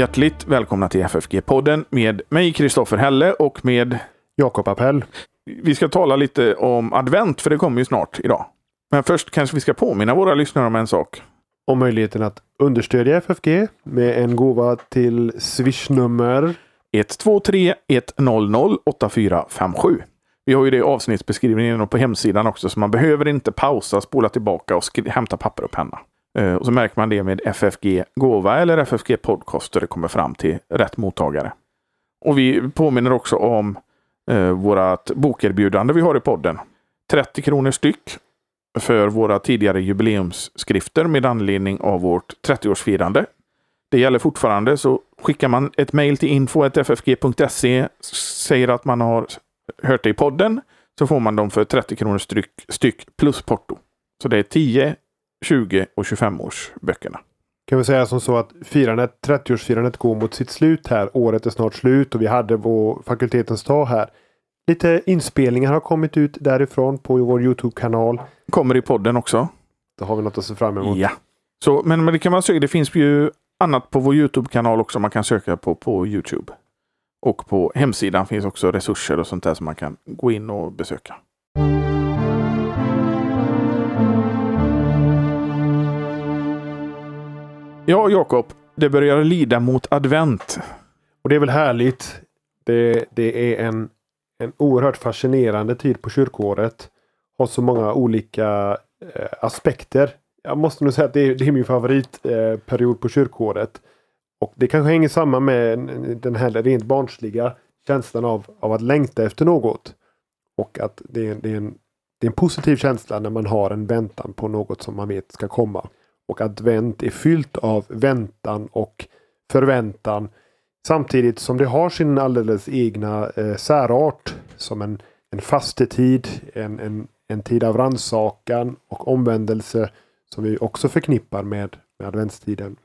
Hjärtligt välkomna till FFG-podden med mig Kristoffer Helle och med Jakob Appell. Vi ska tala lite om advent för det kommer ju snart idag. Men först kanske vi ska påminna våra lyssnare om en sak. Om möjligheten att understödja FFG med en gåva till swishnummer 123 100 8457. Vi har ju det i avsnittsbeskrivningen och på hemsidan också, så man behöver inte pausa, spola tillbaka och hämta papper och penna. Eh, och så märker man det med FFG Gåva eller FFG Podcast där det kommer fram till rätt mottagare. Och vi påminner också om eh, vårt bokerbjudande vi har i podden. 30 kronor styck för våra tidigare jubileumsskrifter med anledning av vårt 30-årsfirande. Det gäller fortfarande, så skickar man ett mejl till info.ffg.se, säger att man har hört det i podden, så får man dem för 30 kronor styck, styck plus porto. Så det är 10, 20 och 25 års böckerna. Kan vi säga som så att firandet, 30-årsfirandet går mot sitt slut här. Året är snart slut och vi hade vår fakultetens dag här. Lite inspelningar har kommit ut därifrån på vår Youtube-kanal. Kommer i podden också. Då har vi något att se fram emot. Ja. Så, men, men det kan man söka. Det finns ju annat på vår Youtube-kanal också man kan söka på på Youtube. Och på hemsidan finns också resurser och sånt där som man kan gå in och besöka. Ja, Jakob, det börjar lida mot advent. Och det är väl härligt. Det, det är en, en oerhört fascinerande tid på kyrkåret. Har så många olika eh, aspekter. Jag måste nog säga att det är, det är min favoritperiod eh, på kyrkåret. Och det kanske hänger samman med den här rent barnsliga känslan av, av att längta efter något. Och att det det, är en, det är en positiv känsla när man har en väntan på något som man vet ska komma och advent är fyllt av väntan och förväntan. Samtidigt som det har sin alldeles egna eh, särart som en, en fastetid, en, en, en tid av rannsakan och omvändelse som vi också förknippar med, med adventstiden.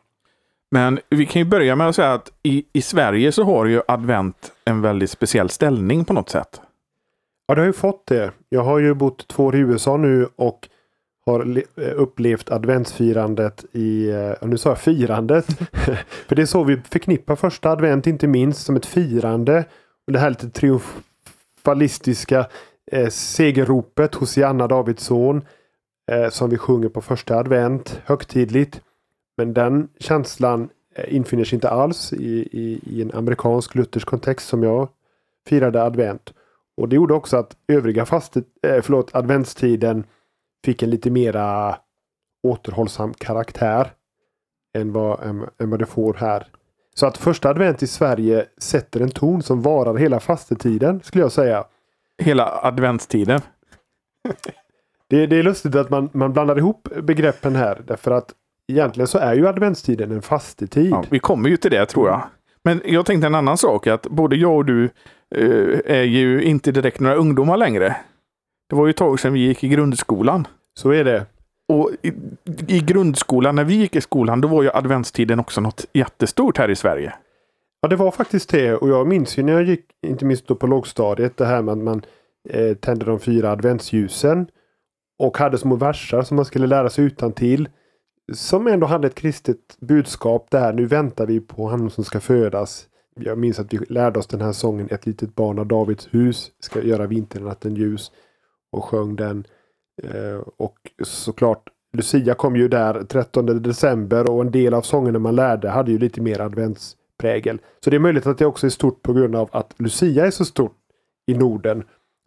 Men vi kan ju börja med att säga att i, i Sverige så har ju advent en väldigt speciell ställning på något sätt. Ja, det har ju fått det. Jag har ju bott två år i USA nu och har eh, upplevt adventsfirandet i, eh, nu sa jag firandet, för det är så vi förknippar första advent inte minst som ett firande. Och det här lite triumfalistiska eh, segerropet hos Janna Davidsson eh, som vi sjunger på första advent högtidligt. Men den känslan eh, infinner sig inte alls i, i, i en amerikansk luthersk kontext som jag firade advent. Och det gjorde också att övriga fastet, eh, förlåt, adventstiden fick en lite mera återhållsam karaktär än vad, än, än vad det får här. Så att första advent i Sverige sätter en ton som varar hela fastetiden skulle jag säga. Hela adventstiden? det, det är lustigt att man, man blandar ihop begreppen här därför att egentligen så är ju adventstiden en fastetid. Ja, vi kommer ju till det tror jag. Men jag tänkte en annan sak, att både jag och du eh, är ju inte direkt några ungdomar längre. Det var ju ett tag sedan vi gick i grundskolan. Så är det. Och i, i, grundskolan, när vi gick i skolan, då var ju adventstiden också något jättestort här i Sverige. Ja, det var faktiskt det. Och jag minns ju när jag gick, inte minst då på lågstadiet, det här med att man eh, tände de fyra adventsljusen. Och hade små versar som man skulle lära sig utan till Som ändå hade ett kristet budskap där. Nu väntar vi på honom som ska födas. Jag minns att vi lärde oss den här sången Ett litet barn av Davids hus ska göra vinternatten ljus. Och sjöng den. Eh, och såklart Lucia kom ju där 13 december och en del av sångerna man lärde hade ju lite mer adventsprägel. Så det är möjligt att det också är stort på grund av att Lucia är så stort i Norden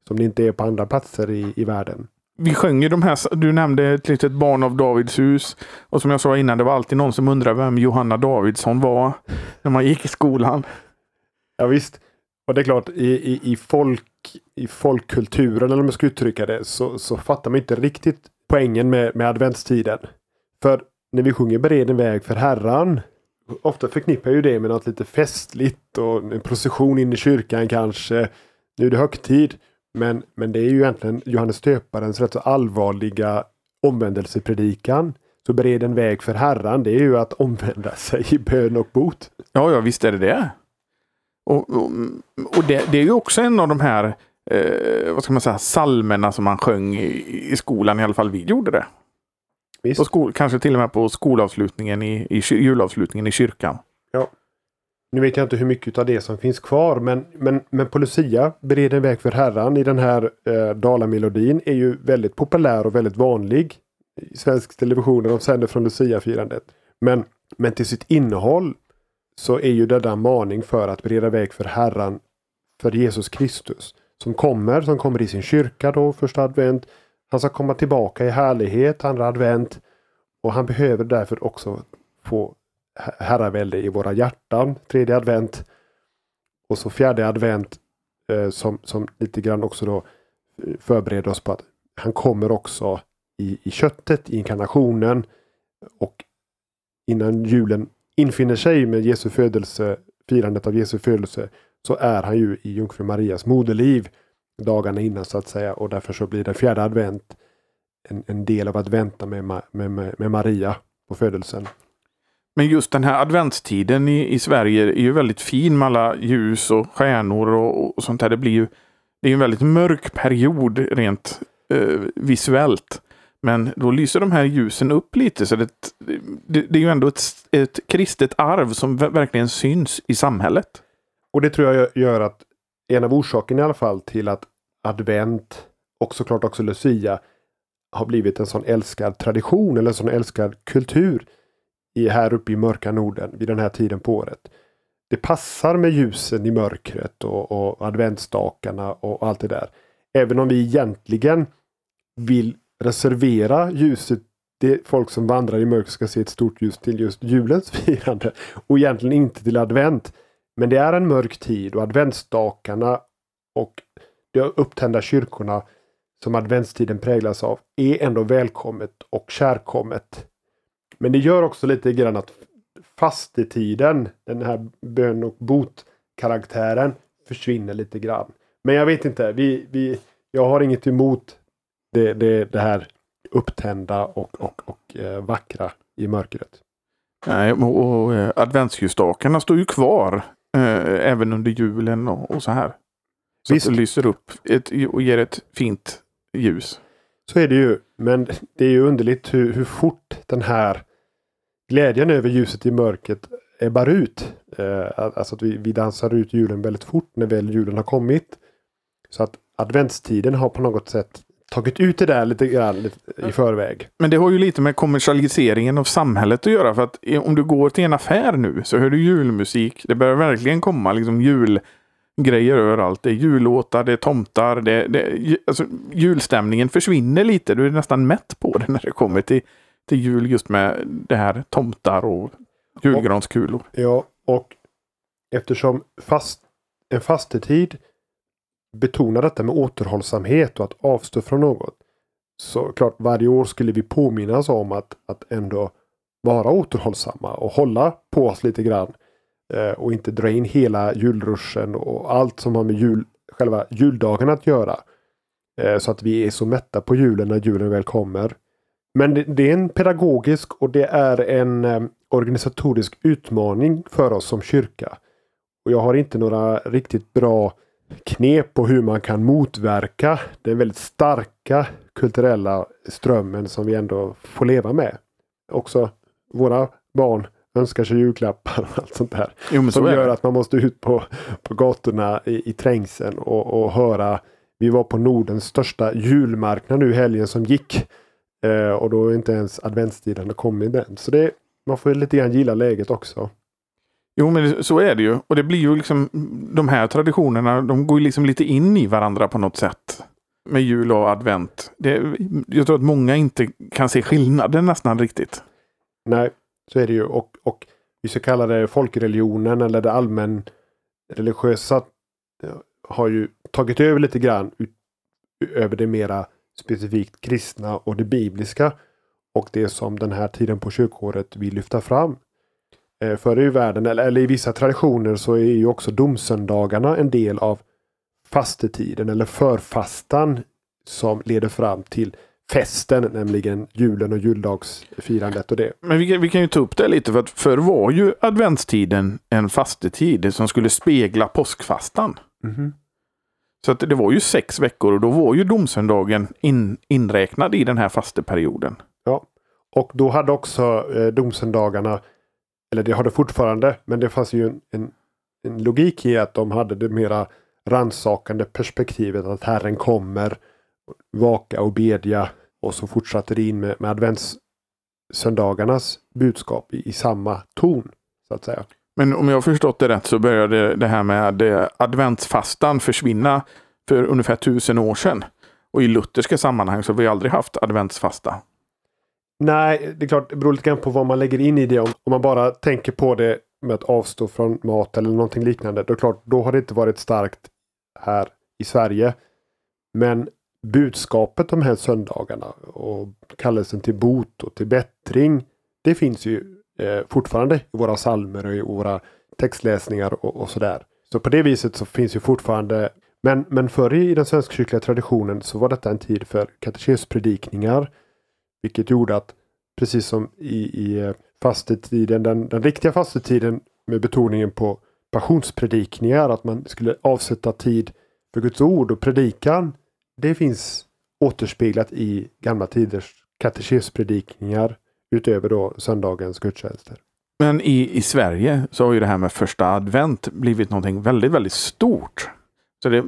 som det inte är på andra platser i, i världen. Vi sjöng ju de här, du nämnde ett litet barn av Davids hus. Och som jag sa innan, det var alltid någon som undrade vem Johanna Davidsson var när man gick i skolan. Ja visst. Och det är klart, i, i, i, folk, i folkkulturen, eller om jag ska uttrycka det, så, så fattar man inte riktigt poängen med, med adventstiden. För när vi sjunger Bered en väg för Herran, ofta förknippar jag ju det med något lite festligt och en procession in i kyrkan kanske. Nu är det högtid. Men, men det är ju egentligen Johannes Döparens rätt så allvarliga omvändelsepredikan. Så bered en väg för Herran, det är ju att omvända sig i bön och bot. Ja, ja visst är det det. Och, och, och det, det, är ju också en av de här eh, vad ska man säga, salmerna som man sjöng i, i skolan, i alla fall vi gjorde det. Visst. Skol, kanske till och med på skolavslutningen i, i julavslutningen i kyrkan. Ja. Nu vet jag inte hur mycket av det som finns kvar men, men, men på Lucia, Bered en väg för Herran i den här eh, Dalamelodin är ju väldigt populär och väldigt vanlig i svensk television när de sänder från Lucia-firandet. Men, men till sitt innehåll så är ju denna maning för att bereda väg för Herran, för Jesus Kristus. Som kommer, som kommer i sin kyrka då, första advent. Han ska komma tillbaka i härlighet, andra advent. Och han behöver därför också få herravälde i våra hjärtan, tredje advent. Och så fjärde advent eh, som, som lite grann också då eh, förbereder oss på att han kommer också i, i köttet, i inkarnationen. Och innan julen infinner sig med Jesu födelse, firandet av Jesu födelse, så är han ju i jungfru Marias moderliv dagarna innan så att säga. Och därför så blir det fjärde advent en, en del av att vänta med, med, med, med Maria på födelsen. Men just den här adventstiden i, i Sverige är ju väldigt fin med alla ljus och stjärnor och, och sånt där. Det blir ju det är en väldigt mörk period rent eh, visuellt. Men då lyser de här ljusen upp lite så det, det, det är ju ändå ett, ett kristet arv som verkligen syns i samhället. Och det tror jag gör att en av orsakerna i alla fall till att advent och såklart också Lucia har blivit en sån älskad tradition eller en sån älskad kultur i, här uppe i mörka Norden vid den här tiden på året. Det passar med ljusen i mörkret och, och adventsstakarna och allt det där. Även om vi egentligen vill reservera ljuset det folk som vandrar i mörker ska se ett stort ljus till just julens firande och egentligen inte till advent. Men det är en mörk tid och adventsstakarna och de upptända kyrkorna som adventstiden präglas av är ändå välkommet och kärkommet. Men det gör också lite grann att fastetiden, den här bön och bot-karaktären försvinner lite grann. Men jag vet inte, vi, vi, jag har inget emot det, det, det här upptända och, och, och eh, vackra i mörkret. Nej, och, och eh, adventsljusstakarna står ju kvar eh, även under julen och, och så här. Så Visst. att det lyser upp ett, och ger ett fint ljus. Så är det ju. Men det är ju underligt hur, hur fort den här glädjen över ljuset i mörkret ebbar ut. Eh, alltså att vi, vi dansar ut julen väldigt fort när väl julen har kommit. Så att adventstiden har på något sätt tagit ut det där lite grann i förväg. Men det har ju lite med kommersialiseringen av samhället att göra. För att om du går till en affär nu så hör du julmusik. Det börjar verkligen komma liksom julgrejer överallt. Det är jullåtar, det är tomtar. Det, det, alltså, julstämningen försvinner lite. Du är nästan mätt på det när det kommer till, till jul just med det här tomtar och julgranskulor. Ja, och eftersom fast, en fastetid betona detta med återhållsamhet och att avstå från något. Så klart, varje år skulle vi påminnas om att, att ändå vara återhållsamma och hålla på oss lite grann. Eh, och inte dra in hela julruschen och allt som har med jul, själva juldagen att göra. Eh, så att vi är så mätta på julen när julen väl kommer. Men det, det är en pedagogisk och det är en eh, organisatorisk utmaning för oss som kyrka. Och jag har inte några riktigt bra knep på hur man kan motverka den väldigt starka kulturella strömmen som vi ändå får leva med. Också våra barn önskar sig julklappar och allt sånt där. Jo, som gör att man måste ut på, på gatorna i, i trängseln och, och höra. Vi var på Nordens största julmarknad nu helgen som gick. Eh, och då är inte ens adventstiden kommit än. Så det, man får lite grann gilla läget också. Jo, men så är det ju. Och det blir ju liksom de här traditionerna, de går ju liksom lite in i varandra på något sätt. Med jul och advent. Det, jag tror att många inte kan se skillnaden nästan riktigt. Nej, så är det ju. Och, och vi ska kalla det folkreligionen eller det allmän religiösa eh, har ju tagit över lite grann ut, över det mera specifikt kristna och det bibliska. Och det som den här tiden på kyrkåret vill lyfta fram. Eh, förr i världen, eller, eller i vissa traditioner, så är ju också domsöndagarna en del av fastetiden eller förfastan som leder fram till festen, nämligen julen och juldagsfirandet och det. Men vi kan, vi kan ju ta upp det lite för att förr var ju adventstiden en fastetid som skulle spegla påskfastan. Mm. Så att det var ju sex veckor och då var ju domsöndagen in, inräknad i den här fasteperioden. Ja, och då hade också eh, domsöndagarna eller det har det fortfarande, men det fanns ju en, en en logik i att de hade det mera rannsakande perspektivet att Herren kommer vaka och bedja och så fortsatte det in med, med adventssöndagarnas budskap i, i samma ton. så att säga. Men om jag har förstått det rätt så började det här med eh, adventsfastan försvinna för ungefär tusen år sedan. Och i lutherska sammanhang så har vi aldrig haft adventsfasta. Nej, det är klart, det beror lite grann på vad man lägger in i det. Om, om man bara tänker på det med att avstå från mat eller någonting liknande. Då, klart, då har det inte varit starkt här i Sverige. Men budskapet de här söndagarna och kallelsen till bot och till bättring. Det finns ju eh, fortfarande i våra salmer och i våra textläsningar och, och sådär. Så på det viset så finns ju fortfarande men, men förr i den svenskkyrkliga traditionen så var detta en tid för katekespredikningar. Vilket gjorde att precis som i, i eh, fastetiden, den, den riktiga fastetiden med betoningen på passionspredikningar, att man skulle avsätta tid för Guds ord och predikan. Det finns återspeglat i gamla tiders katekespredikningar utöver då söndagens gudstjänster. Men i, i Sverige så har ju det här med första advent blivit någonting väldigt, väldigt stort. Så det,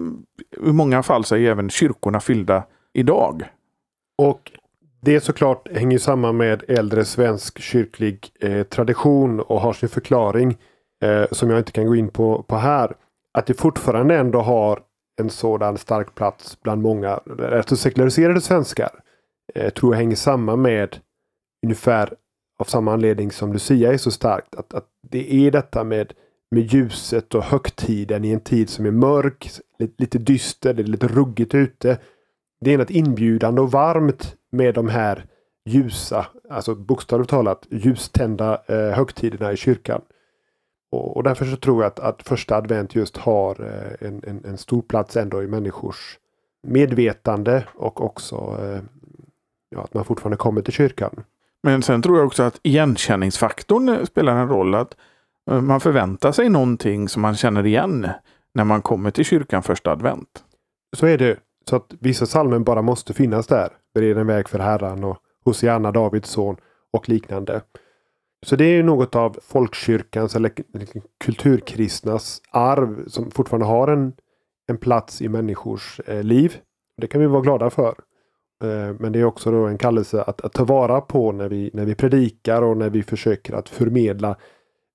I många fall så är även kyrkorna fyllda idag. Och det såklart hänger samman med äldre svensk kyrklig eh, tradition och har sin förklaring eh, som jag inte kan gå in på, på här. Att det fortfarande ändå har en sådan stark plats bland många alltså sekulariserade svenskar. Eh, tror jag hänger samman med ungefär av samma anledning som Lucia är så starkt. Att, att det är detta med, med ljuset och högtiden i en tid som är mörk, lite, lite dyster, det är lite ruggigt ute. Det är något inbjudande och varmt med de här ljusa, alltså bokstavligt talat ljustända eh, högtiderna i kyrkan. Och, och, därför så tror jag att, att första advent just har eh, en, en, en, stor plats ändå i människors medvetande och också eh, ja, att man fortfarande kommer till kyrkan. Men sen tror jag också att igenkänningsfaktorn eh, spelar en roll. Att eh, man förväntar sig någonting som man känner igen när man kommer till kyrkan första advent. Så är det. Så att vissa salmen bara måste finnas där. Bered en väg för Herren och Hosianna, Davids son och liknande. Så det är något av folkkyrkans eller kulturkristnas arv som fortfarande har en, en plats i människors eh, liv. Det kan vi vara glada för. Eh, men det är också då en kallelse att, att, ta vara på när vi, när vi predikar och när vi försöker att förmedla.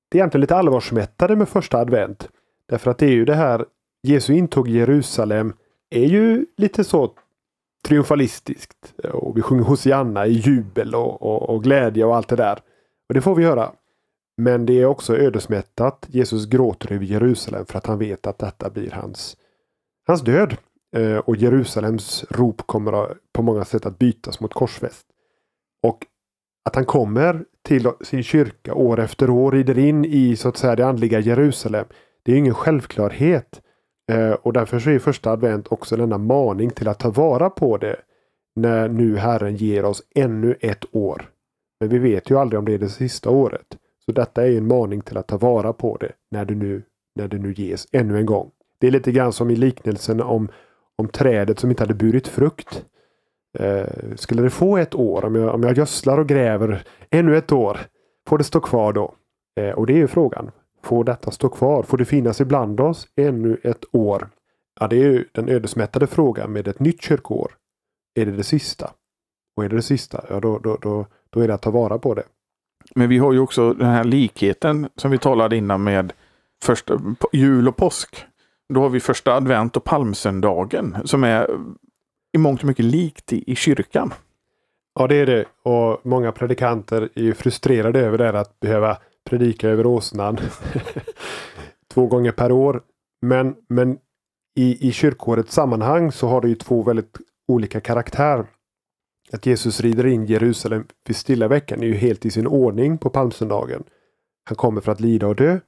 Det är egentligen lite allvarsmättade med första advent. Därför att det är ju det här Jesu intåg i Jerusalem är ju lite så triumfalistiskt. Och vi sjunger Hosianna i jubel och, och, och, glädje och allt det där. Och det får vi göra. Men det är också ödesmättat. Jesus gråter över Jerusalem för att han vet att detta blir hans, hans död. Eh, och Jerusalems rop kommer på många sätt att bytas mot korsfäst. Och att han kommer till sin kyrka år efter år, rider in i så att säga det andliga Jerusalem. Det är ingen självklarhet. Eh, och därför så är första advent också denna maning till att ta vara på det. När nu Herren ger oss ännu ett år. Men vi vet ju aldrig om det är det sista året. Så detta är en maning till att ta vara på det när det nu, när det nu ges ännu en gång. Det är lite grann som i liknelsen om, om trädet som inte hade burit frukt. Eh, skulle det få ett år, om jag, om jag gödslar och gräver ännu ett år, får det stå kvar då? Eh, och det är ju frågan. Får detta stå kvar? Får det finnas ibland oss ännu ett år? Ja, det är ju den ödesmättade frågan med ett nytt kyrkoår. Är det det sista? Och är det det sista, ja då, då, då, då är det att ta vara på det. Men vi har ju också den här likheten som vi talade innan med första, jul och påsk. Då har vi första advent och palmsöndagen som är i mångt och mycket likt i, i kyrkan. Ja det är det och många predikanter är ju frustrerade över det att behöva predika över åsnan två gånger per år. Men, men i, i kyrkårets sammanhang så har det ju två väldigt olika karaktär. Att Jesus rider in Jerusalem vid stilla veckan är ju helt i sin ordning på palmsöndagen. Han kommer för att lida och dö.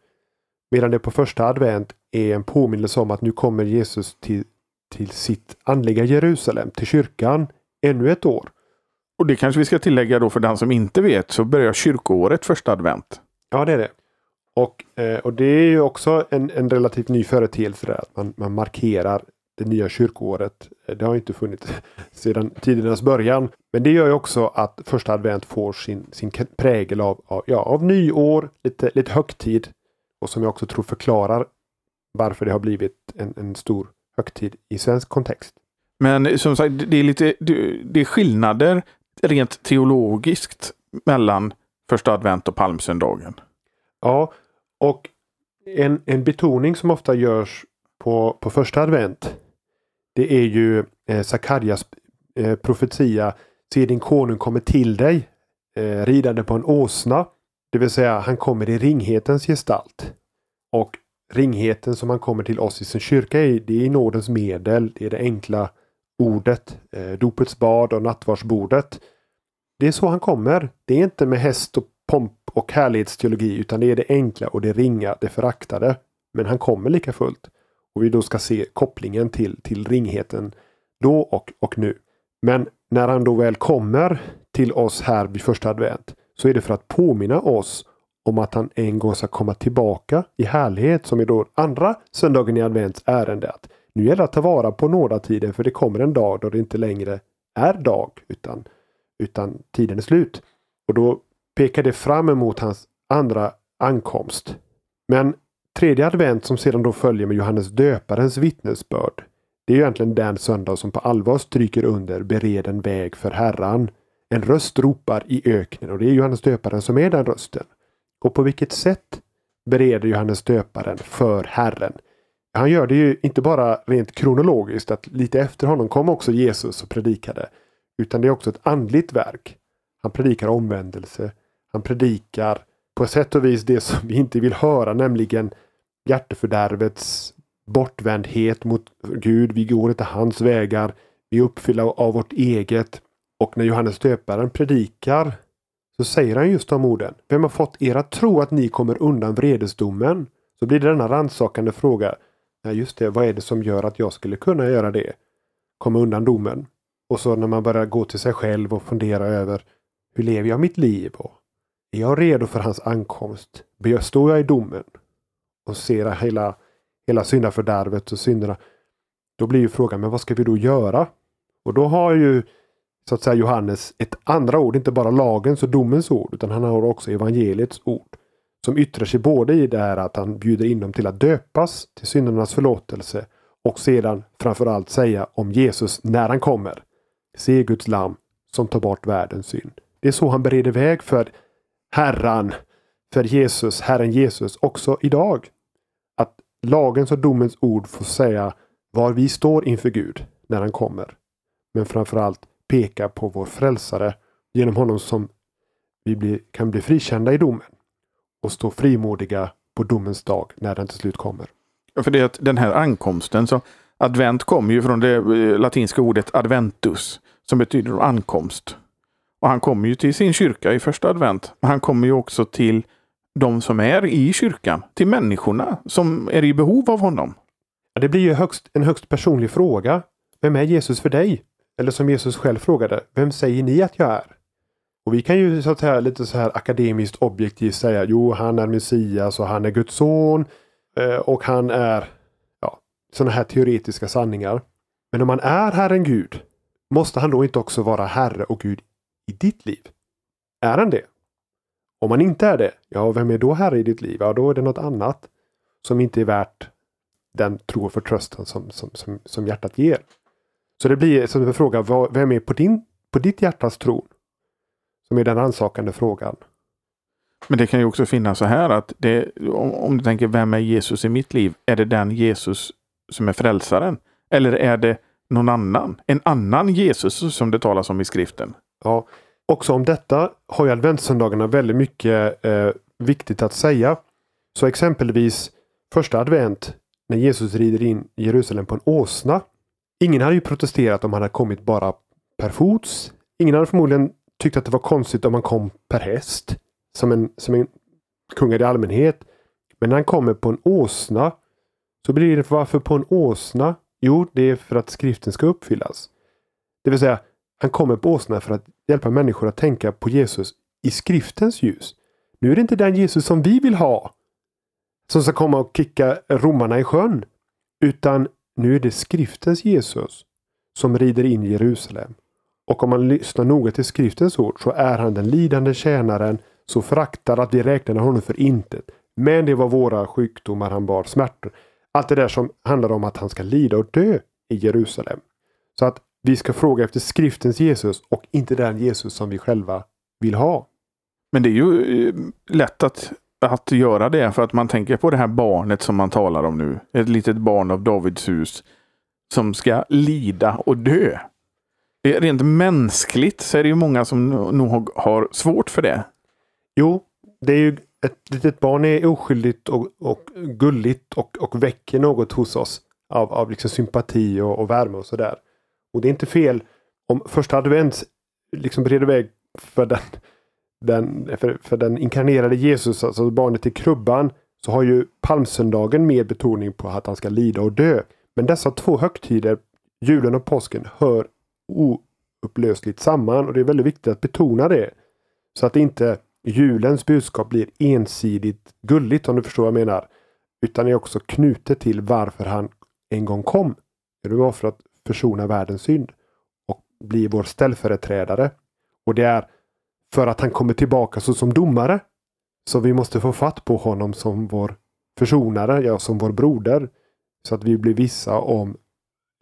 Medan det på första advent är en påminnelse om att nu kommer Jesus till, till sitt andliga Jerusalem, till kyrkan, ännu ett år. Och det kanske vi ska tillägga då för den som inte vet så börjar kyrkoåret första advent. Ja, det är det. Och, eh, och det är ju också en, en relativt ny företeelse där, att man, man markerar det nya kyrkoåret. Eh, det har inte funnits sedan tidernas början. Men det gör ju också att första advent får sin, sin prägel av, av, ja, av nyår, lite, lite högtid. Och som jag också tror förklarar varför det har blivit en, en stor högtid i svensk kontext. Men som sagt, det är lite det är skillnader rent teologiskt mellan första advent och palmsöndagen. Ja, och en, en betoning som ofta görs på, på första advent. Det är ju eh, Sakarjas eh, profetia. Se din konung kommer till dig eh, ridande på en åsna. Det vill säga han kommer i ringhetens gestalt. Och ringheten som han kommer till oss i sin kyrka i, det är nådens medel. Det är det enkla ordet, eh, dopets bad och nattvardsbordet. Det är så han kommer. Det är inte med häst och pomp och härlighetsteologi utan det är det enkla och det ringa, det föraktade. Men han kommer lika fullt. Och vi då ska se kopplingen till, till ringheten då och, och nu. Men när han då väl kommer till oss här vid första advent så är det för att påminna oss om att han en gång ska komma tillbaka i härlighet som är då andra söndagen i advents ärende. Att nu gäller det att ta vara på nådatiden för det kommer en dag då det inte längre är dag utan, utan tiden är slut. Och då pekar det fram emot hans andra ankomst. Men tredje advent som sedan då följer med Johannes döparens vittnesbörd. Det är egentligen den söndag som på allvar stryker under bered en väg för Herran. En röst ropar i öknen och det är Johannes döparen som är den rösten. Och på vilket sätt bereder Johannes döparen för Herren? Han gör det ju inte bara rent kronologiskt att lite efter honom kom också Jesus och predikade. Utan det är också ett andligt verk. Han predikar omvändelse. Han predikar på sätt och vis det som vi inte vill höra, nämligen hjärtefördärvets bortvändhet mot Gud. Vi går inte hans vägar. Vi är uppfyllda av vårt eget. Och när Johannes döparen predikar så säger han just de orden. Vem har fått er att tro att ni kommer undan vredesdomen? Så blir det denna rannsakande fråga. Ja, just det, vad är det som gör att jag skulle kunna göra det? Komma undan domen. Och så när man börjar gå till sig själv och fundera över hur lever jag mitt liv? Och är jag redo för hans ankomst? Står jag i domen? Och ser hela, hela syndafördärvet och synderna. Då blir ju frågan, men vad ska vi då göra? Och då har ju så att säga Johannes ett andra ord, inte bara lagens och domens ord, utan han har också evangeliets ord. Som yttrar sig både i det här att han bjuder in dem till att döpas till syndernas förlåtelse och sedan framförallt säga om Jesus när han kommer. Se Guds lam som tar bort världens synd. Det är så han bereder väg för Herran, för Jesus, Herren Jesus också idag. Att lagens och domens ord får säga var vi står inför Gud när han kommer. Men framförallt peka på vår frälsare genom honom som vi blir, kan bli frikända i domen och stå frimodiga på domens dag när den till slut kommer. Ja, för det är att den här ankomsten, så advent kommer ju från det eh, latinska ordet adventus som betyder ankomst. Och han kommer ju till sin kyrka i första advent. Men han kommer ju också till de som är i kyrkan, till människorna som är i behov av honom. Det blir ju högst, en högst personlig fråga. Vem är Jesus för dig? Eller som Jesus själv frågade, vem säger ni att jag är? Och vi kan ju så att säga lite så här akademiskt objektivt säga, jo han är Messias och han är Guds son eh, och han är ja, sådana här teoretiska sanningar. Men om han är Herren Gud, måste han då inte också vara Herre och Gud i ditt liv? Är han det? Om han inte är det, ja vem är då Herre i ditt liv? Ja då är det något annat som inte är värt den tro och förtröstan som, som, som, som hjärtat ger. Så det blir som en fråga, vem är på, din, på ditt hjärtas tron? Som är den ansakande frågan. Men det kan ju också finnas så här att det, om, om du tänker, vem är Jesus i mitt liv? Är det den Jesus som är frälsaren? Eller är det någon annan? En annan Jesus som det talas om i skriften? Ja, också om detta har ju adventssöndagarna väldigt mycket eh, viktigt att säga. Så exempelvis första advent när Jesus rider in i Jerusalem på en åsna Ingen hade ju protesterat om han hade kommit bara per fots. Ingen hade förmodligen tyckt att det var konstigt om han kom per häst. Som en, som en kungad i allmänhet. Men när han kommer på en åsna. Så blir det varför på en åsna? Jo, det är för att skriften ska uppfyllas. Det vill säga, han kommer på åsna för att hjälpa människor att tänka på Jesus i skriftens ljus. Nu är det inte den Jesus som vi vill ha. Som ska komma och kicka romarna i sjön. Utan nu är det skriftens Jesus som rider in i Jerusalem. Och om man lyssnar noga till skriftens ord så är han den lidande tjänaren så föraktad att vi räknade honom för intet. Men det var våra sjukdomar han bar, smärtor. Allt det där som handlar om att han ska lida och dö i Jerusalem. Så att vi ska fråga efter skriftens Jesus och inte den Jesus som vi själva vill ha. Men det är ju eh, lätt att, att göra det för att man tänker på det här barnet som man talar om nu. Ett litet barn av Davids hus som ska lida och dö. Det är rent mänskligt så är det ju många som nog har svårt för det. Jo, det är ju ett litet barn är oskyldigt och, och gulligt och, och väcker något hos oss av, av liksom sympati och, och värme och sådär. Och det är inte fel om första advent liksom bereder väg för den, den, för, för den inkarnerade Jesus, alltså barnet i krubban, så har ju palmsöndagen mer betoning på att han ska lida och dö. Men dessa två högtider, julen och påsken, hör oupplösligt samman och det är väldigt viktigt att betona det. Så att det inte julens budskap blir ensidigt gulligt om du förstår vad jag menar. Utan är också knutet till varför han en gång kom. Det var för att försona världens synd och bli vår ställföreträdare. Och det är för att han kommer tillbaka så som domare. Så vi måste få fatt på honom som vår försonare, ja som vår broder. Så att vi blir vissa om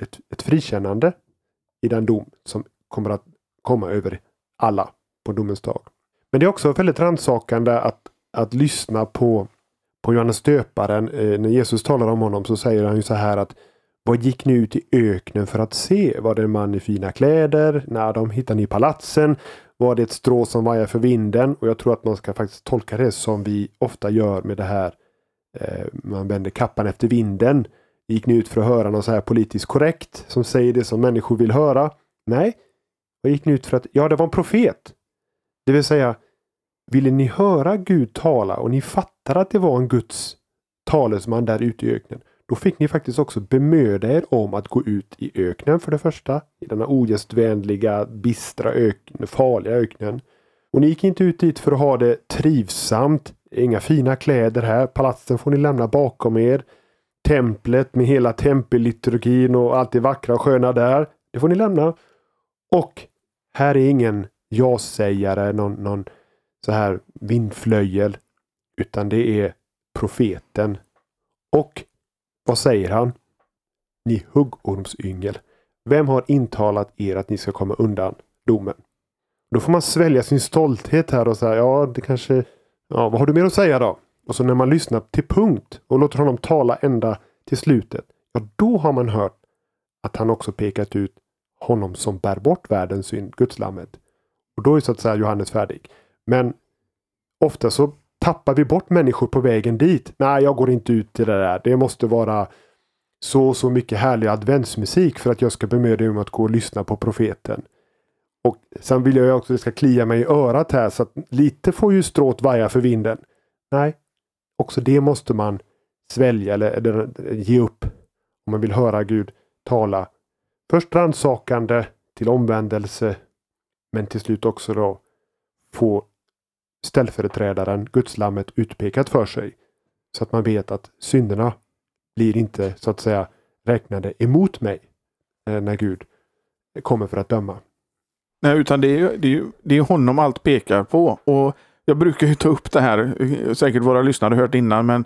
ett, ett frikännande i den dom som kommer att komma över alla på domens dag. Men det är också väldigt rannsakande att, att lyssna på, på Johannes döparen. Eh, när Jesus talar om honom så säger han ju så här att vad gick ni ut i öknen för att se? Var det en man i fina kläder? När de hittade ni i palatsen? Var det ett strå som vajar för vinden? Och jag tror att man ska faktiskt tolka det som vi ofta gör med det här. Eh, man vänder kappan efter vinden. Gick ni ut för att höra något så här politiskt korrekt som säger det som människor vill höra? Nej. Vad gick ni ut för att? Ja, det var en profet. Det vill säga, ville ni höra Gud tala och ni fattar att det var en Guds talesman där ute i öknen. Då fick ni faktiskt också bemöda er om att gå ut i öknen för det första. I denna ogästvänliga, bistra öknen, farliga öknen. Och ni gick inte ut dit för att ha det trivsamt. Inga fina kläder här. Palatsen får ni lämna bakom er. Templet med hela tempelliturgin och allt det vackra och sköna där. Det får ni lämna. Och här är ingen ja-sägare, någon, någon så här vindflöjel. Utan det är profeten. Och vad säger han? Ni huggormsyngel. Vem har intalat er att ni ska komma undan domen? Då får man svälja sin stolthet här och säga ja, det kanske... Ja, vad har du mer att säga då? Och så när man lyssnar till punkt och låter honom tala ända till slutet. Ja, då har man hört att han också pekat ut honom som bär bort världens synd, Gudslammet. Och då är så att säga Johannes färdig. Men ofta så tappar vi bort människor på vägen dit. Nej, jag går inte ut till det där. Det måste vara så och så mycket härlig adventsmusik för att jag ska bemöda mig om att gå och lyssna på profeten. Och Sen vill jag också att det ska klia mig i örat här så att lite får ju stråt vaja för vinden. Nej, också det måste man svälja eller, eller ge upp om man vill höra Gud tala. Först rannsakande till omvändelse men till slut också då få ställföreträdaren, gudslammet, utpekat för sig. Så att man vet att synderna blir inte så att säga räknade emot mig eh, när Gud kommer för att döma. Nej, utan det är, det, är, det är honom allt pekar på. Och Jag brukar ju ta upp det här, säkert våra lyssnare har hört innan, men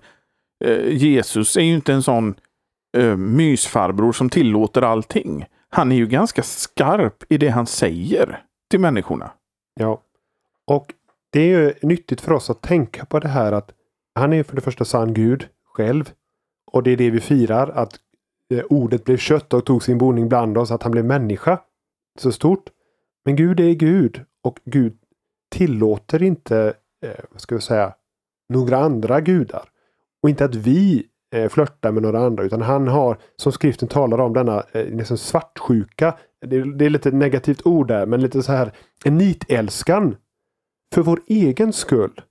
eh, Jesus är ju inte en sån eh, mysfarbror som tillåter allting. Han är ju ganska skarp i det han säger till människorna. Ja, och det är ju nyttigt för oss att tänka på det här att han är för det första sann Gud själv. Och det är det vi firar, att eh, ordet blev kött och tog sin boning bland oss, att han blev människa. Så stort. Men Gud är Gud och Gud tillåter inte, eh, vad ska vi säga, några andra gudar. Och inte att vi eh, flörtar med några andra utan han har, som skriften talar om, denna eh, nästan svartsjuka. Det, det är lite negativt ord där, men lite så här en nitälskan för vår egen skull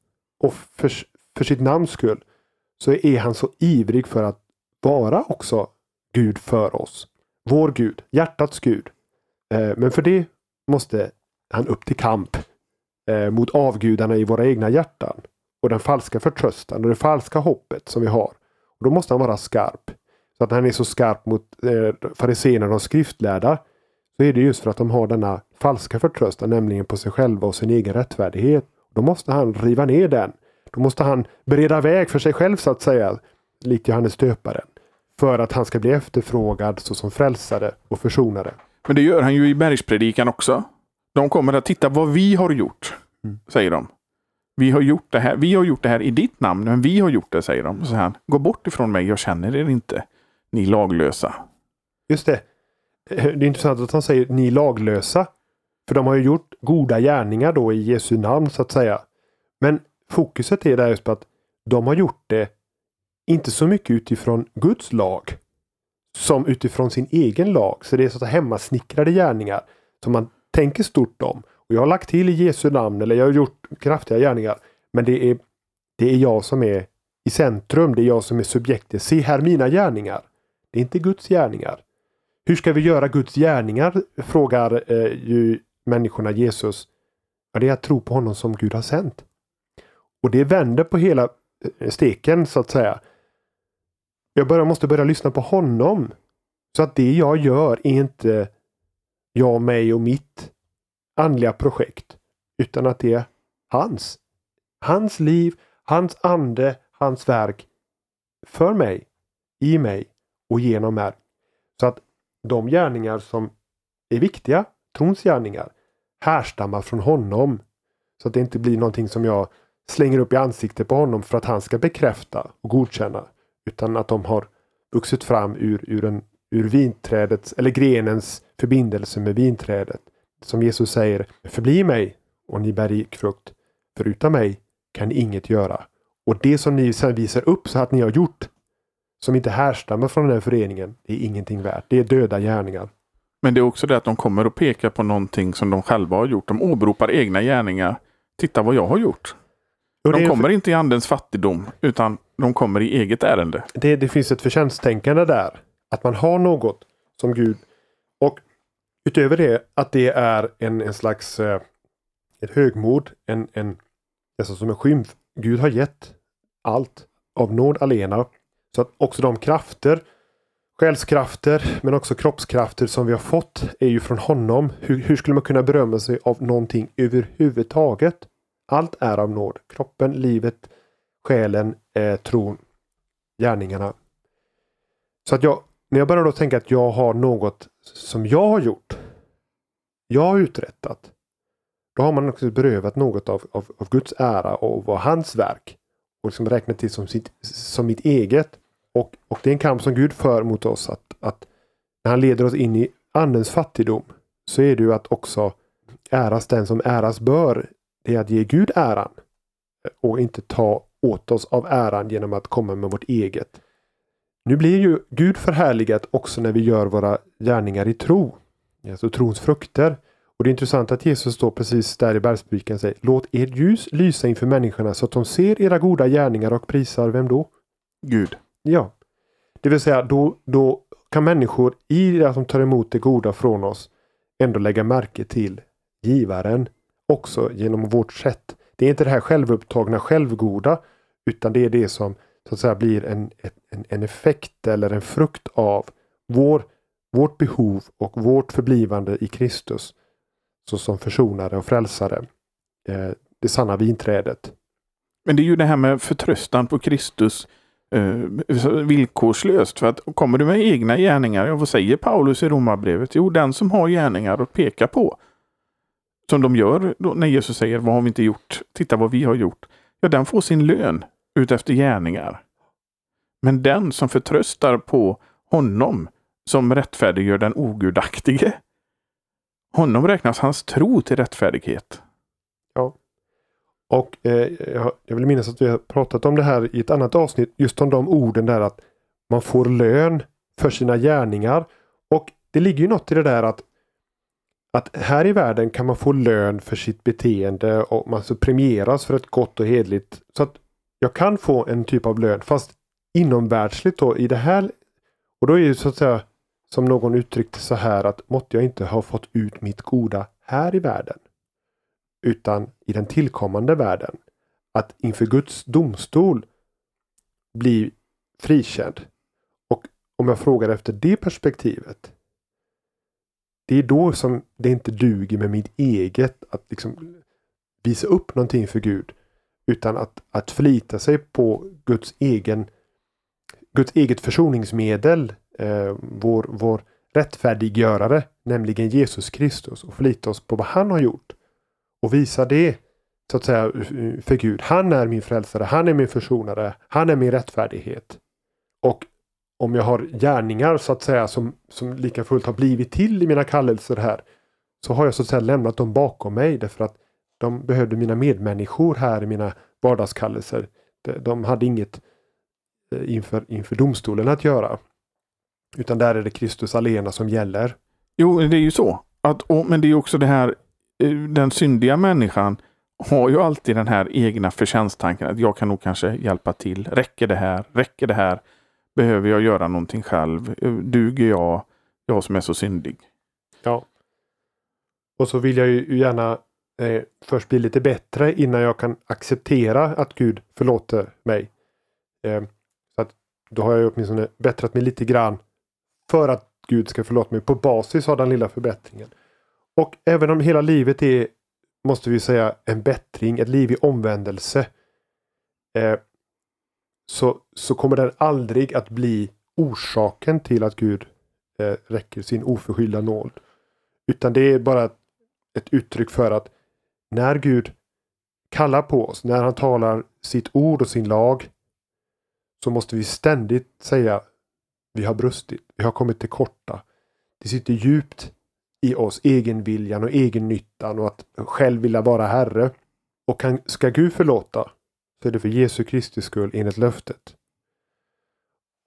och för, för sitt namns skull så är han så ivrig för att vara också Gud för oss. Vår Gud, hjärtats Gud. Eh, men för det måste han upp till kamp eh, mot avgudarna i våra egna hjärtan och den falska förtröstan och det falska hoppet som vi har. Och Då måste han vara skarp. Så att han är så skarp mot eh, fariséerna och de skriftlärda så är det just för att de har denna falska förtröstan, nämligen på sig själva och sin egen rättfärdighet. Då måste han riva ner den. Då måste han bereda väg för sig själv så att säga, likt Johannes döparen. För att han ska bli efterfrågad såsom frälsare och försonare. Men det gör han ju i bergspredikan också. De kommer att titta vad vi har gjort, Mm. säger de. Vi har, gjort det här. vi har gjort det här i ditt namn, men vi har gjort det, säger de. Så han, gå bort ifrån mig, jag känner er inte, ni laglösa. Just det. Eh, det är intressant att han säger ni laglösa. För de har ju gjort goda gärningar då i Jesu namn så att säga. Men fokuset är där just på att de har gjort det inte så mycket utifrån Guds lag. Som utifrån sin egen lag. Så det är så att hemmasnickrade gärningar. Som man tänker stort om. Och jag har lagt till i Jesu namn eller jag har gjort kraftiga gärningar. Men det är, det är jag som är i centrum. Det är jag som är subjektet. Se här mina gärningar. Det är inte Guds gärningar. Hur ska vi göra Guds gärningar? Frågar eh, ju människorna Jesus. Ja, det är att tro på honom som Gud har sänt. Och det vänder på hela eh, steken så att säga. Jag börjar, måste börja lyssna på honom. Så att det jag gör är inte jag, mig och mitt andliga projekt. Utan att det är hans. Hans liv, hans ande, hans verk. För mig, i mig och genom mig. Så att de gärningar som är viktiga, trons gärningar, härstammar från honom. Så att det inte blir någonting som jag slänger upp i ansiktet på honom för att han ska bekräfta och godkänna. Utan att de har vuxit fram ur, ur, en, ur vinträdets eller grenens förbindelse med vinträdet. Som Jesus säger, förbli mig och ni bär rik frukt. För utan mig kan ni inget göra. Och det som ni sedan visar upp så att ni har gjort som inte härstammar från den här föreningen är ingenting värt. Det är döda gärningar. Men det är också det att de kommer och pekar på någonting som de själva har gjort. De åberopar egna gärningar. Titta vad jag har gjort. De kommer inte i andens fattigdom, utan de kommer i eget ärende. det, det finns ett förtjänsttänkande där. Att man har något som Gud. Och utöver det att det är en, en slags eh, ett högmod. En, en, nästan som en skymf. Gud har gett allt av nåd alena. Så att också de krafter, själskrafter men också kroppskrafter som vi har fått är ju från honom. Hur, hur skulle man kunna berömma sig av någonting överhuvudtaget? Allt är av nåd. Kroppen, livet, själen, eh, tron, gärningarna. Så att jag, när jag börjar då tänka att jag har något som jag har gjort. Jag har uträttat. Då har man också berövat något av, av, av Guds ära och vad hans verk. Och liksom räkna till som, sitt, som mitt eget. Och, och det är en kamp som Gud för mot oss. Att, att när han leder oss in i andens fattigdom. Så är det ju att också äras den som äras bör. Det är att ge Gud äran. Och inte ta åt oss av äran genom att komma med vårt eget. Nu blir ju Gud förhärligat också när vi gör våra gärningar i tro. Alltså trons frukter. Och det är intressant att Jesus står precis där i bergspredikan och säger Låt ert ljus lysa inför människorna så att de ser era goda gärningar och prisar vem då? Gud. Ja. Det vill säga då, då kan människor i det att de tar emot det goda från oss ändå lägga märke till givaren också genom vårt sätt. Det är inte det här självupptagna självgoda utan det är det som så att säga blir en, en, en effekt eller en frukt av vår, vårt behov och vårt förblivande i Kristus såsom försonare och frälsare. Eh, det sanna vinträdet. Men det är ju det här med förtröstan på Kristus eh, villkorslöst. För att kommer du med egna gärningar, ja, vad säger Paulus i Romarbrevet? Jo, den som har gärningar att peka på. Som de gör då, när Jesus säger, vad har vi inte gjort? Titta vad vi har gjort. Ja, den får sin lön utefter gärningar. Men den som förtröstar på honom som rättfärdiggör den ogudaktige. Honom räknas hans tro till rättfärdighet. Och eh, jag- vill minnas att vi har pratat om det här i ett annat avsnitt. Just om de orden där att man får lön för sina gärningar. Och det ligger ju något i det där att att här i världen kan man få lön för sitt beteende och man så premieras för ett gott och hedligt. Så att jag kan få en typ av lön fast inomvärldsligt då i det här. Och då är ju så att säga som någon uttryckte så här att måtte jag inte ha fått ut mitt goda här i världen utan i den tillkommande världen. Att inför Guds domstol bli frikänd. Och om jag frågar efter det perspektivet. Det är då som det inte duger med mitt eget att liksom visa upp någonting för Gud. Utan att, att förlita sig på Guds egen Guds eget försoningsmedel, eh, vår, vår rättfärdiggörare, nämligen Jesus Kristus och förlita oss på vad han har gjort. Och visa det så att säga för Gud. Han är min frälsare, han är min försonare, han är min rättfärdighet. Och om jag har gärningar så att säga som, som lika fullt har blivit till i mina kallelser här så har jag så att säga lämnat dem bakom mig därför att de behövde mina medmänniskor här i mina vardagskallelser. De, hade inget eh, inför, inför domstolen att göra. Utan där är det Kristus alena som gäller. Jo, det är ju så. Att, och, men det är också det här, eh, den syndiga människan har ju alltid den här egna förtjänsttanken att jag kan nog kanske hjälpa till. Räcker det här? Räcker det här? Behöver jag göra någonting själv? Duger jag? Jag som är så syndig. Ja. Och så vill jag ju gärna eh, först bli lite bättre innan jag kan acceptera att Gud förlåter mig. Eh, så att Då har jag åtminstone bättrat mig lite grann för att Gud ska förlåta mig på basis av den lilla förbättringen. Och även om hela livet är, måste vi säga, en bättring, ett liv i omvändelse. Eh, så, så kommer den aldrig att bli orsaken till att Gud eh, räcker sin oförskyllda nåd. Utan det är bara ett uttryck för att när Gud kallar på oss, när han talar sitt ord och sin lag, så måste vi ständigt säga vi har brustit, vi har kommit till korta. Det sitter djupt i oss, egenviljan och egennyttan och att själv vilja vara Herre. Och kan, ska Gud förlåta så är det för Jesu Kristi skull enligt löftet.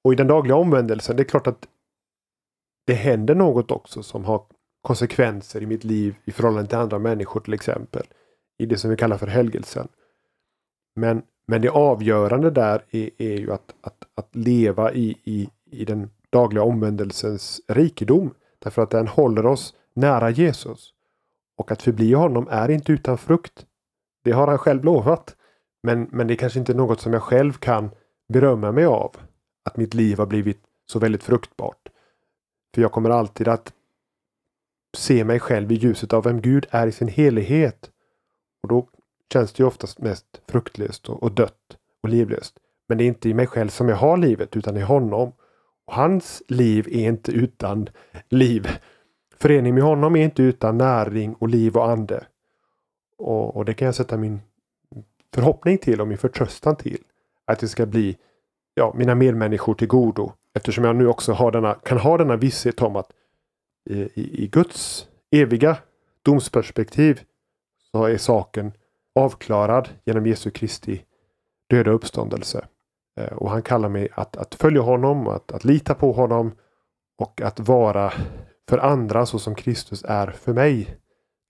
Och i den dagliga omvändelsen, det är klart att det händer något också som har konsekvenser i mitt liv i förhållande till andra människor till exempel. I det som vi kallar för helgelsen. Men, men det avgörande där är, är ju att, att, att leva i, i, i den dagliga omvändelsens rikedom. Därför att den håller oss nära Jesus. Och att förbli honom är inte utan frukt. Det har han själv lovat. Men, men det är kanske inte något som jag själv kan berömma mig av. Att mitt liv har blivit så väldigt fruktbart. För jag kommer alltid att se mig själv i ljuset av vem Gud är i sin helighet. Och då känns det ju oftast mest fruktlöst och, och dött och livlöst. Men det är inte i mig själv som jag har livet utan i honom. Hans liv är inte utan liv. Förening med honom är inte utan näring och liv och ande. Och, och det kan jag sätta min förhoppning till och min förtröstan till. Att det ska bli ja, mina medmänniskor till godo. Eftersom jag nu också har denna, kan ha denna visshet om att i, i, i Guds eviga domsperspektiv så är saken avklarad genom Jesu Kristi döda uppståndelse. Eh, och han kallar mig att, att följa honom, att, att lita på honom och att vara för andra så som Kristus är för mig.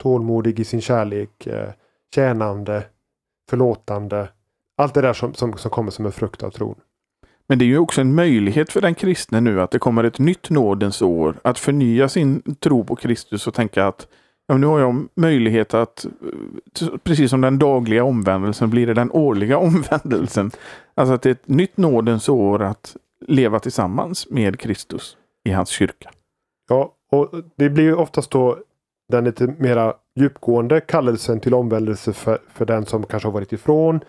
Tålmodig i sin kärlek, eh, tjänande, förlåtande. Allt det där som, som, som kommer som en frukt av tron. Men det är ju också en möjlighet för den kristne nu att det kommer ett nytt nådens år. Att förnya sin tro på Kristus och tänka att nu har jag möjlighet att, eh, precis som den dagliga omvändelsen, blir det den årliga omvändelsen. Alltså att det är ett nytt nådens år att leva tillsammans med Kristus i hans kyrka. Ja, och det blir ju oftast då den lite mera djupgående kallelsen till omvändelse för, för den som kanske har varit ifrån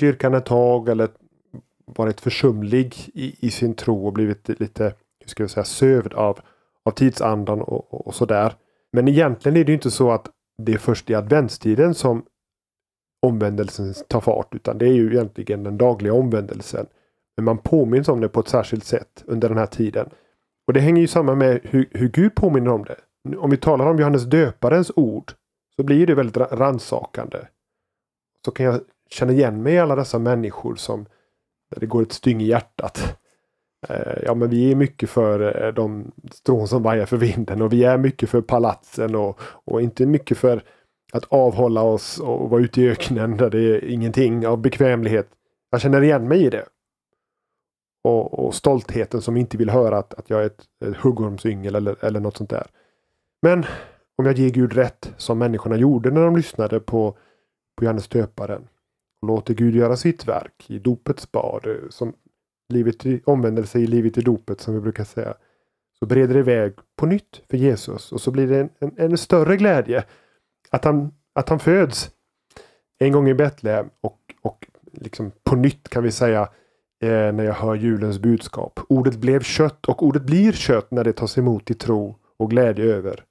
kyrkan ett tag eller varit försumlig i, i sin tro och blivit lite, hur ska jag säga, sövd av, av tidsandan och, och, och sådär. Men egentligen är det inte så att det är först i adventstiden som omvändelsen tar fart, utan det är ju egentligen den dagliga omvändelsen. Men man påminns om det på ett särskilt sätt under den här tiden. Och det hänger ju samman med hur, hur Gud påminner om det. Om vi talar om Johannes döparens ord så blir det väldigt rannsakande. Så kan jag känna igen mig i alla dessa människor som där det går ett styng i hjärtat. Eh, ja men vi är mycket för eh, de strån som vajar för vinden och vi är mycket för palatsen och, och inte mycket för att avhålla oss och vara ute i öknen där det är ingenting av bekvämlighet. Jag känner igen mig i det. Och, och stoltheten som inte vill höra att, att jag är ett, ett huggormsyngel eller, eller något sånt där. Men om jag ger Gud rätt som människorna gjorde när de lyssnade på, på Johannes döparen och låter Gud göra sitt verk i dopets bad. Eh, som livet i, omvändelse i livet i dopet som vi brukar säga. Så breder det väg på nytt för Jesus och så blir det en, en, en större glädje att han, att han föds en gång i Betlehem och, och liksom på nytt kan vi säga eh, när jag hör julens budskap. Ordet blev kött och ordet blir kött när det tas emot i tro och glädje över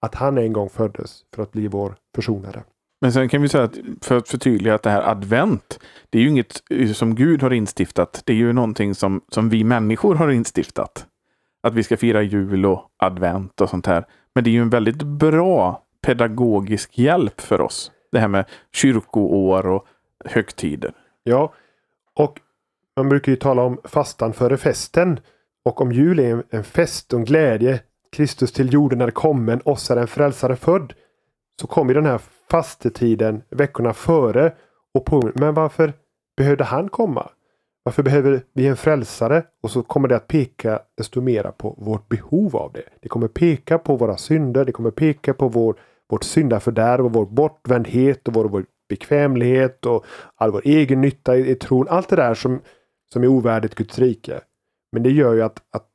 att han en gång föddes för att bli vår försonare. Men sen kan vi säga att för att förtydliga att det här advent, det är ju inget eh, som Gud har instiftat. Det är ju någonting som, som vi människor har instiftat. Att vi ska fira jul och advent och sånt här. Men det är ju en väldigt bra pedagogisk hjälp för oss. Det här med kyrkoår och högtider. Ja, och man brukar ju tala om fastan före festen. Och om jul är en fest och en glädje, Kristus till jorden är kommen, oss är en frälsare född. Så kommer den här fastetiden veckorna före och på. Men varför behövde han komma? Varför behöver vi en frälsare? Och så kommer det att peka desto mera på vårt behov av det. Det kommer peka på våra synder. Det kommer peka på vår, vårt syndafördärv och vår bortvändhet och vår, vår bekvämlighet och all vår egen nytta i, i tron. Allt det där som, som är ovärdigt Guds rike. Men det gör ju att, att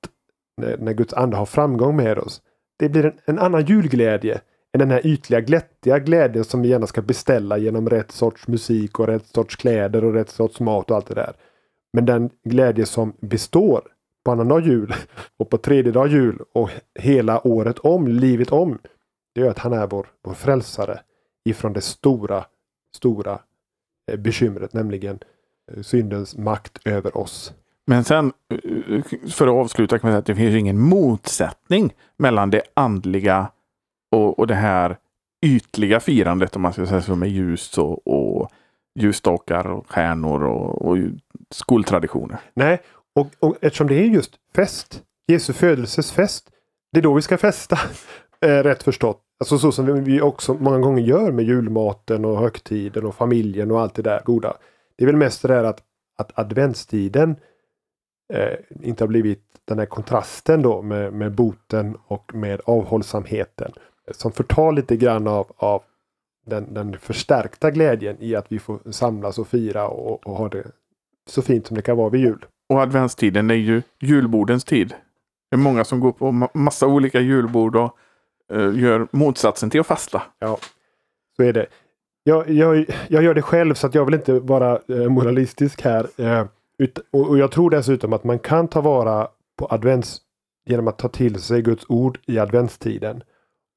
när, när Guds ande har framgång med oss. Det blir en, en annan julglädje än den här ytliga glättiga glädjen som vi gärna ska beställa genom rätt sorts musik och rätt sorts kläder och rätt sorts mat och allt det där. Men den glädje som består på annandag jul och på tredje dag jul och hela året om, livet om. Det är att han är vår, vår frälsare ifrån det stora, stora eh, bekymret, nämligen eh, syndens makt över oss. Men sen, eh, för att avsluta kan man säga att det finns ingen motsättning mellan det andliga och, och det här ytliga firandet, om man ska säga så, med ljus och, och ljusstakar och stjärnor och, och skoltraditioner. Nej, och, och eftersom det är just fest, Jesu födelses fest, det är då vi ska festa. Eh, rätt förstått. Alltså så som vi också många gånger gör med julmaten och högtiden och familjen och allt det där goda. Det är väl mest det där att, att adventstiden eh, inte har blivit den här kontrasten då med, med boten och med avhållsamheten. Som förtar lite grann av, av den, den förstärkta glädjen i att vi får samlas och fira och, och ha det så fint som det kan vara vid jul. Och adventstiden är ju julbordens tid. Det är många som går på massa olika julbord och uh, gör motsatsen till att fasta. Ja, så är det. Jag, jag, jag gör det själv så att jag vill inte vara uh, moralistisk här. Uh, ut, och, och, jag tror dessutom att man kan ta vara på advents genom att ta till sig Guds ord i adventstiden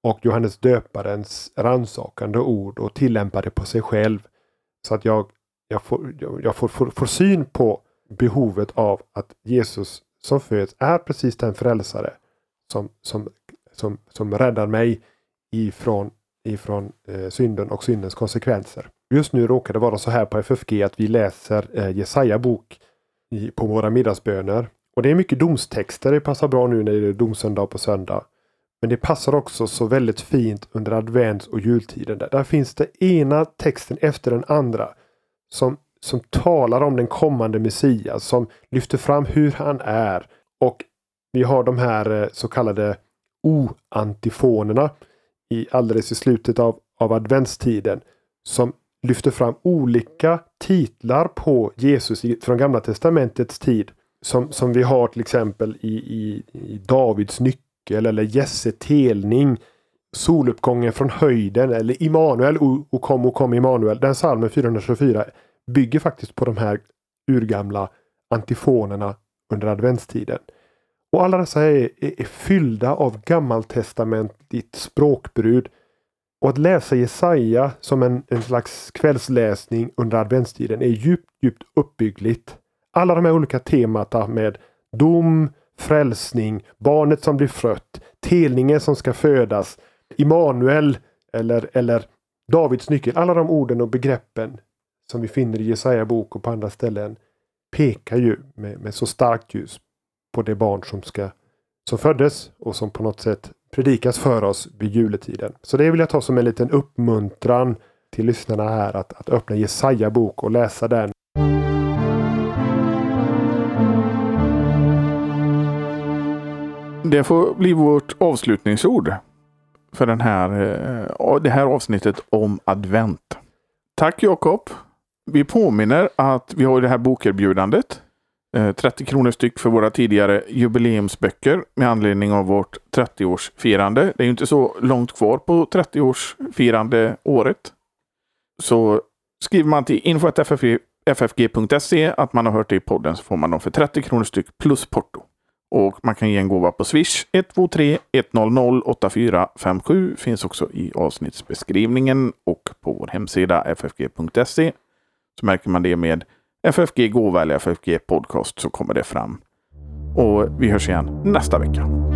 och Johannes döparens rannsakande ord och tillämpa det på sig själv. Så att jag, jag, får, jag får, får, får syn på behovet av att Jesus som föds är precis den frälsare som, som, som, som räddar mig ifrån, ifrån eh, synden och syndens konsekvenser. Just nu råkar det vara så här på FFG att vi läser eh, Jesaja bok i, på våra middagsböner. Och det är mycket domstexter. Det passar bra nu när det är domsöndag på söndag. Men det passar också så väldigt fint under advents och jultiden. Där, där finns det ena texten efter den andra som, som talar om den kommande Messias, som lyfter fram hur han är. Och vi har de här eh, så kallade o-antifonerna i, alldeles i slutet av, av adventstiden som lyfter fram olika titlar på Jesus från Gamla Testamentets tid. Som, som vi har till exempel i, i, i Davids nyckel cykel eller Jesse telning. Soluppgången från höjden eller Immanuel, O kom, o kom Immanuel. Den salmen 424 bygger faktiskt på de här urgamla antifonerna under adventstiden. Och alla dessa är, är, är fyllda av gammaltestamentligt språkbrud. Och att läsa Jesaja som en, en slags kvällsläsning under adventstiden är djupt, djupt uppbyggligt. Alla de här olika temata med dom, frälsning, barnet som blir fött, telningen som ska födas, Immanuel eller, eller Davids nyckel. Alla de orden och begreppen som vi finner i Jesaja bok och på andra ställen pekar ju med, med så starkt ljus på det barn som, ska, som föddes och som på något sätt predikas för oss vid juletiden. Så det vill jag ta som en liten uppmuntran till lyssnarna här att, att öppna Jesaja bok och läsa den Det får bli vårt avslutningsord för den här, eh, det här avsnittet om advent. Tack Jakob! Vi påminner att vi har det här bokerbjudandet. Eh, 30 kronor styck för våra tidigare jubileumsböcker med anledning av vårt 30-årsfirande. Det är ju inte så långt kvar på 30-årsfirande året. Så skriver man till info.ffg.se att man har hört det i podden så får man dem för 30 kronor styck plus porto. Och man kan ge en gåva på Swish 123 100 8457. Finns också i avsnittsbeskrivningen och på vår hemsida ffg.se. Så märker man det med FFG gåva eller FFG podcast så kommer det fram. Och vi hörs igen nästa vecka.